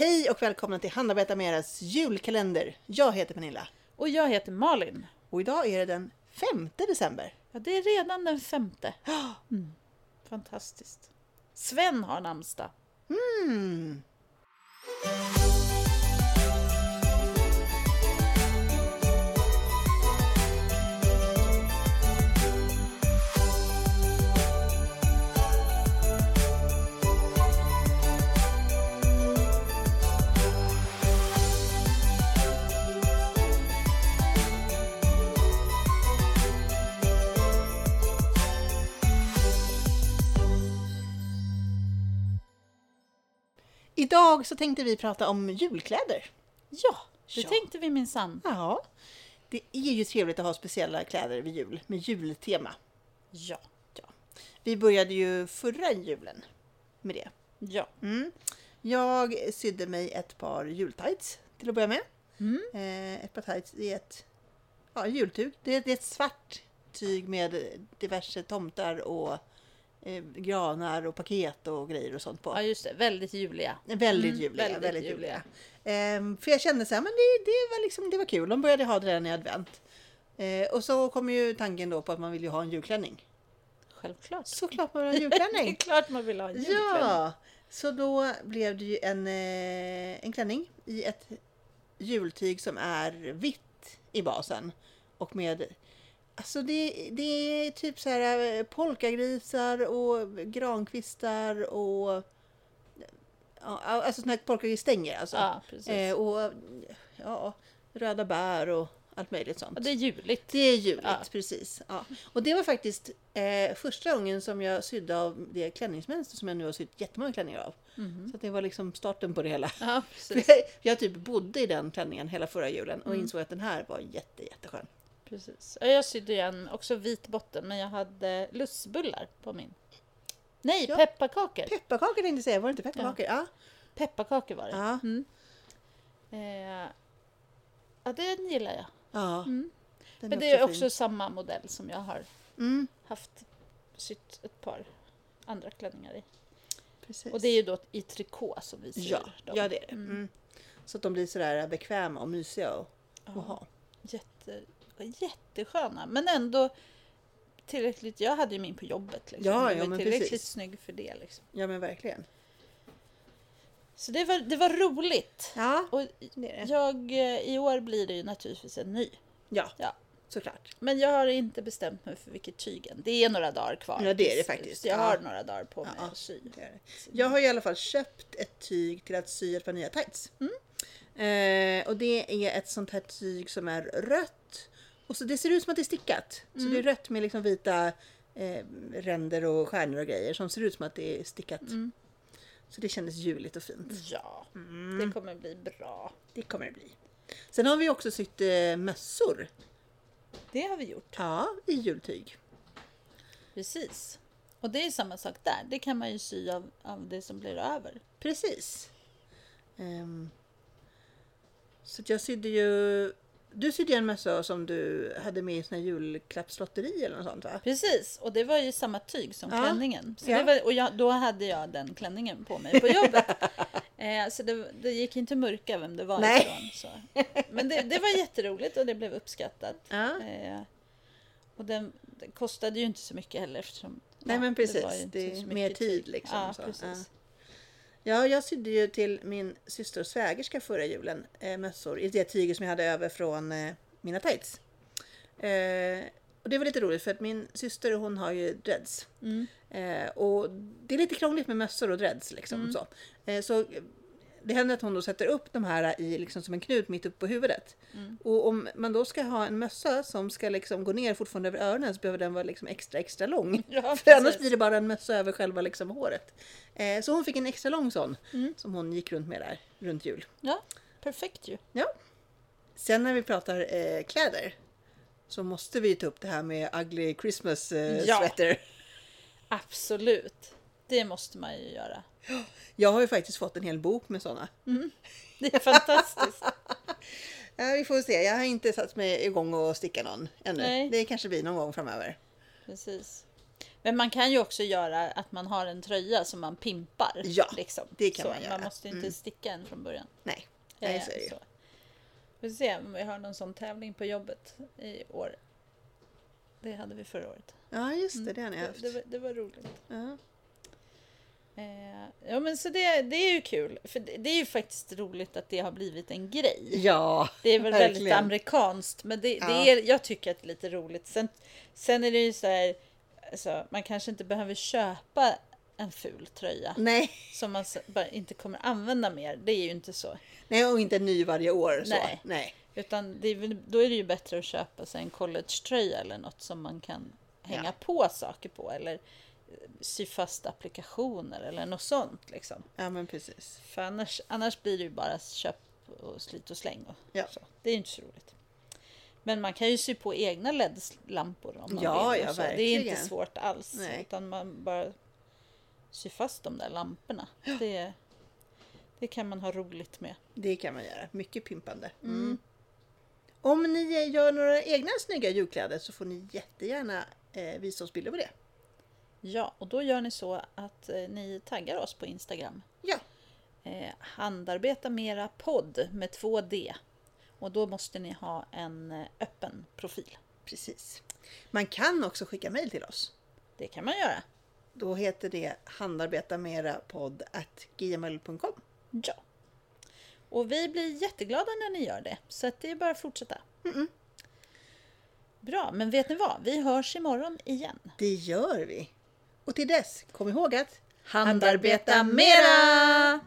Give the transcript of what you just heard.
Hej och välkomna till Handarbeta med eras julkalender. Jag heter Pernilla Och jag heter Malin. och idag är det den 5 december. Ja, det är redan den femte. Mm. Fantastiskt. Sven har namnsdag. Mm. Idag så tänkte vi prata om julkläder. Ja, det Ja. tänkte vi minsann. Ja, det är ju trevligt att ha speciella kläder vid jul med jultema. Ja. Vi började ju förra julen med det. Ja. Mm. Jag sydde mig ett par jultights till att börja med. Mm. Eh, ett par tights i ett ja, jultyg. Det är, det är ett svart tyg med diverse tomtar och eh, granar och paket och grejer och sånt på. ja, just det. Väldigt juliga. Väldigt Mm, juliga. väldigt Väldigt, juliga. juliga. Ehm, för jag kände så här, men det, det, var liksom, det var kul. De började ha det redan i advent. Eh, och så kom ju tanken då på att man vill ju ha en julklänning. Självklart. Såklart man vill ha en Det är julklänning! klart man vill ha en julklänning. ja! Så då blev det ju en, eh, en klänning i ett jultyg som är vitt i basen. Och med Alltså det, det är typ så här eh, polkagrisar och grankvistar och ja, alltså såna här polkagrisstänger alltså. Ja, precis. Eh, och ja, röda bär och allt möjligt sånt. Och det är juligt. Det är juligt, Ja. precis. Ja. Och det var faktiskt eh, första gången som jag sydde av det klänningsmönster som jag nu har sytt jättemånga klänningar av. Så att det var liksom starten på det hela. Ja, jag, jag typ bodde i den klänningen hela förra julen och insåg att den här var jätte, jätteskön. Precis. Ja, Jag sydde en också vit botten, men jag hade lussebullar på min. Nej, Ja. pepparkakor. Pepparkakor tänkte jag säga, var det inte pepparkakor? Ja. Pepparkakor var det. Ja. Mm. Eh, ja, den gillar jag. ja. Mm. Men det är fin. också samma modell som jag har Mm, haft sytt ett par andra klänningar i. precis. Och det är ju då i trikå som vi syr ja, dem. ja, det är det. Mm. Mm. Så att de blir sådär bekväma och mysiga att Ja, ha. jätte, jättesköna, men ändå tillräckligt. Jag hade ju min på jobbet. Liksom. Ja, Jag ja, var men tillräckligt precis. snygg för det. Liksom. Ja, men verkligen. Så det var, det var roligt. Ja, Och det är det. jag, eh, I år blir det ju naturligtvis en ny. Ja, Ja. såklart. Men jag har inte bestämt mig för vilket tyg än. Det är några dagar kvar. Ja, det är det faktiskt. Jag Ja. har några dagar på mig Ja. att sy. Det är det. Jag har i alla fall köpt ett tyg till att sy ett par nya tights. Eh, och det är ett sånt här tyg som är rött. Och så det ser ut som att det är stickat. Så det är rött med liksom vita eh, ränder och stjärnor och grejer som ser ut som att det är stickat. Så det kändes juligt och fint. Ja, Mm. det kommer bli bra. Det kommer det bli. Sen har vi också sytt eh, mössor. Det har vi gjort. Ja, i jultyg. Precis. Och det är samma sak där. Det kan man ju sy av, av det som blir över. Precis. Ehm, så jag sydde ju... Du sydde en mössa som du hade med i sån här julklappslotteri eller något sånt va? Precis, och det var ju samma tyg som Ja. klänningen. Så Ja. det var, och jag, då hade jag den klänningen på mig på jobbet. eh, så det, det gick inte att mörka vem det var Nej. ifrån. Så. Men det, det var jätteroligt och det blev uppskattat. Ja. Eh, och den, den kostade ju inte så mycket heller eftersom Nej, men var precis. inte Det är mer tid, liksom, Ja, så. precis. Ja. Ja, jag sydde ju till min syster och svägerska förra julen eh, mössor i det tyget som jag hade över från eh, mina tights. Eh, och det var lite roligt för att min syster hon har ju dreads. Mm. Eh, och det är lite krångligt med mössor och dreads liksom. Mm. Så. Eh, så det händer att hon då sätter upp de här i, liksom, som en knut mitt upp på huvudet. Mm. Och om man då ska ha en mössa som ska liksom gå ner fortfarande över öronen så behöver den vara liksom extra extra lång. Ja, För annars blir det bara en mössa över själva liksom håret. Eh, så hon fick en extra lång sån Mm. som hon gick runt med där runt jul. Ja, perfekt ju. Ja. Sen när vi pratar eh, kläder så måste vi ta upp det här med ugly Christmas eh, Ja. sweater. Absolut. Det måste man ju göra. Jag har ju faktiskt fått en hel bok med såna. Det är fantastiskt. Ja, vi får se. Jag har inte satt mig igång och sticka någon ännu. Nej. Det kanske blir någon gång framöver. Precis. Men man kan ju också göra att man har en tröja som man pimpar. Ja, liksom. det kan så, man göra. måste inte Mm. sticka en från början. Nej, nej Eh, så är det ju. Vi får se om vi har någon sån tävling på jobbet i år. Det hade vi förra året. Ja, just det. Det har ni Det, haft. det, var, det var roligt. Ja. Eh, ja men så det, det är ju kul. För det, det är ju faktiskt roligt att det har blivit en grej. ja, Det är väl väldigt verkligen. amerikanskt men det, Ja. det är, jag tycker att det är lite roligt. Sen, sen är det ju så här, alltså, man kanske inte behöver köpa en ful tröja Nej. som man bara inte kommer använda mer. Det är ju inte så. Nej, och inte ny varje år. Så. Nej. Nej. Utan det då är det ju bättre att köpa sig en collegetröja eller något som man kan hänga Ja. på saker på. Eller sy fast applikationer eller något sånt. Liksom. Ja, men precis. För annars, annars blir det ju bara köp och slit och släng. Och Ja. så. Det är ju inte så roligt. Men man kan ju sy på egna LED-lampor om man Ja, vill. ja, så. Det är inte svårt alls. Nej. Utan man bara sy fast de där lamporna. Det, det kan man ha roligt med. Det kan man göra. Mycket pimpande. Mm. Om ni gör några egna snygga julkläder så får ni jättegärna eh, visa oss bilder på det. Ja, och då gör ni så att eh, ni taggar oss på Instagram. Ja, Eh, handarbeta mera podd med två D. Och då måste ni ha en eh, öppen profil. precis. Man kan också skicka mejl till oss. Det kan man göra. Då heter det handarbetamerapodd.gmail.com. Ja. Och vi blir jätteglada när ni gör det. Så att det är bara att fortsätta. Bra, men vet ni vad? Vi hörs imorgon igen. Det gör vi. Och till dess, kom ihåg att Handarbeta mera!